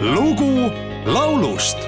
lugu laulust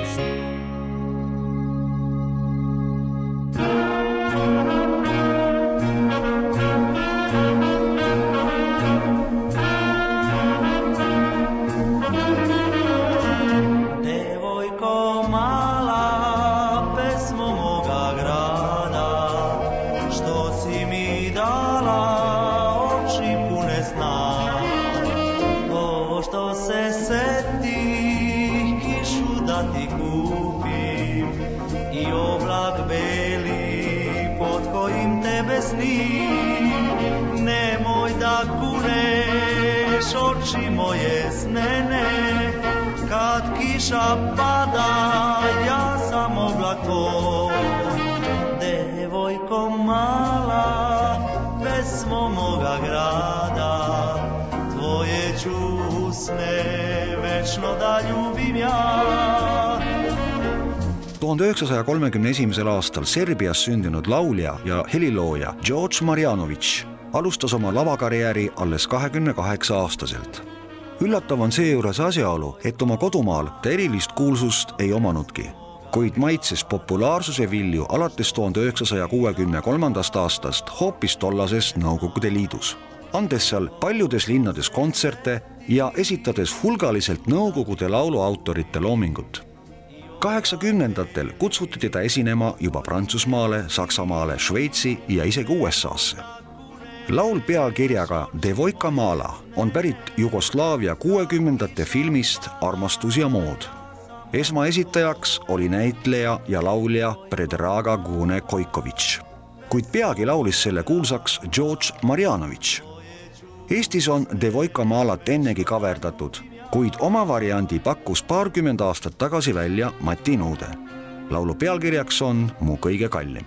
i oblak beli, pod kojim tebe snim. Nemoj da kuneš oči moje snene, kad kiša pada, ja sam oblak tvoj. Devojko mala, pesmo moga grada, tvoje ću usne večno da ljubim ja. Tuhande üheksasaja kolmekümne esimesel aastal Serbias sündinud laulja ja helilooja George Marjanovic alustas oma lavakarjääri alles kahekümne kaheksa aastaselt. üllatav on seejuures asjaolu, et oma kodumaal ta erilist kuulsust ei omanudki, kuid maitses populaarsuse vilju alates tuhande üheksasaja kuuekümne kolmandast aastast hoopis tollases Nõukogude Liidus andes seal paljudes linnades kontserte ja esitades hulgaliselt Nõukogude lauluautorite loomingut kaheksakümnendatel kutsuti teda esinema juba Prantsusmaale, Saksamaale, Šveitsi ja isegi USA-sse. laul pealkirjaga Devojka Mala on pärit Jugoslaavia kuuekümnendate filmist Armastus ja mood. esmaesitajaks oli näitleja ja laulja Predraga Gune Koikovitš, kuid peagi laulis selle kuulsaks George Marjanovic Eestis on Devojka Malat ennegi kaverdatud, kuid oma variandi pakkus paarkümmend aastat tagasi välja Mati Nuude. laulu pealkirjaks on Mu kõige kallim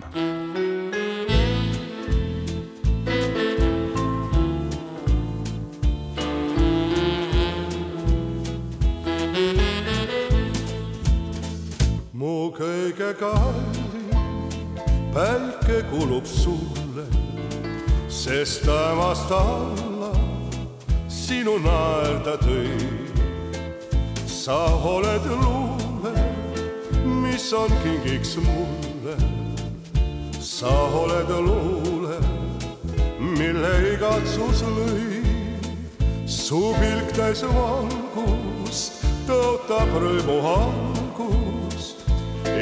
mu kõige kallim päike kulub sulle, sest taevast alla sinu naer ta tõi. Sa oled luule, mis on kingiks mulle. sa oled luule, mille igatsus lõi. su pilk täis valgust tõotab rõõmu algust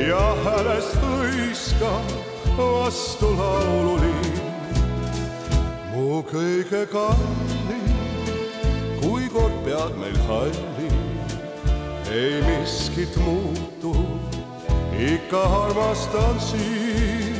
ja häälest hõiskab vastu laululiin. mu kõige kallim, kui kord pead meil halli, ei miskit muutu, ikka armastan sind.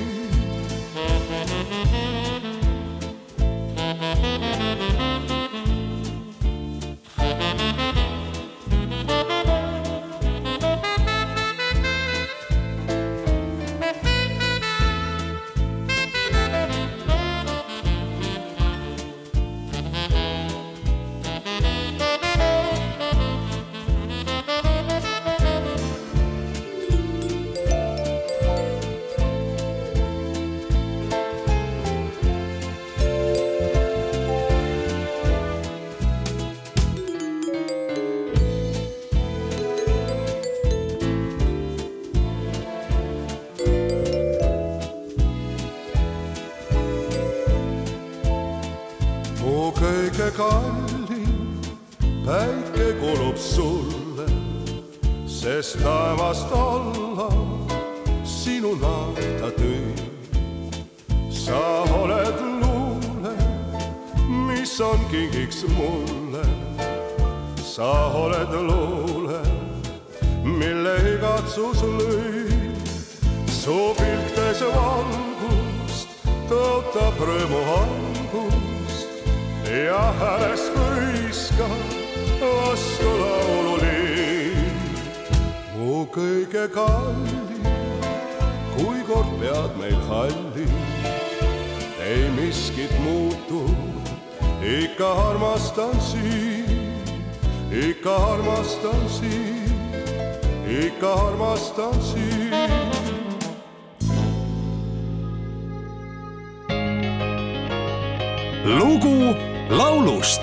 Mu kõige kallim päike kulub sulle, sest taevast alla sinu nahta tõi. sa oled luule, mis on kingiks mulle. sa oled luule, mille igatsus lõi. su pilk täis valgust tõotab rõõmu algust ja häälest hõiskab vastu laululiin. mu kõige kallim, kui kord pead meil halli, ei miskit muutu, ikka armastan sind, ikka armastan sind, ikka armastan sind. lugu laulust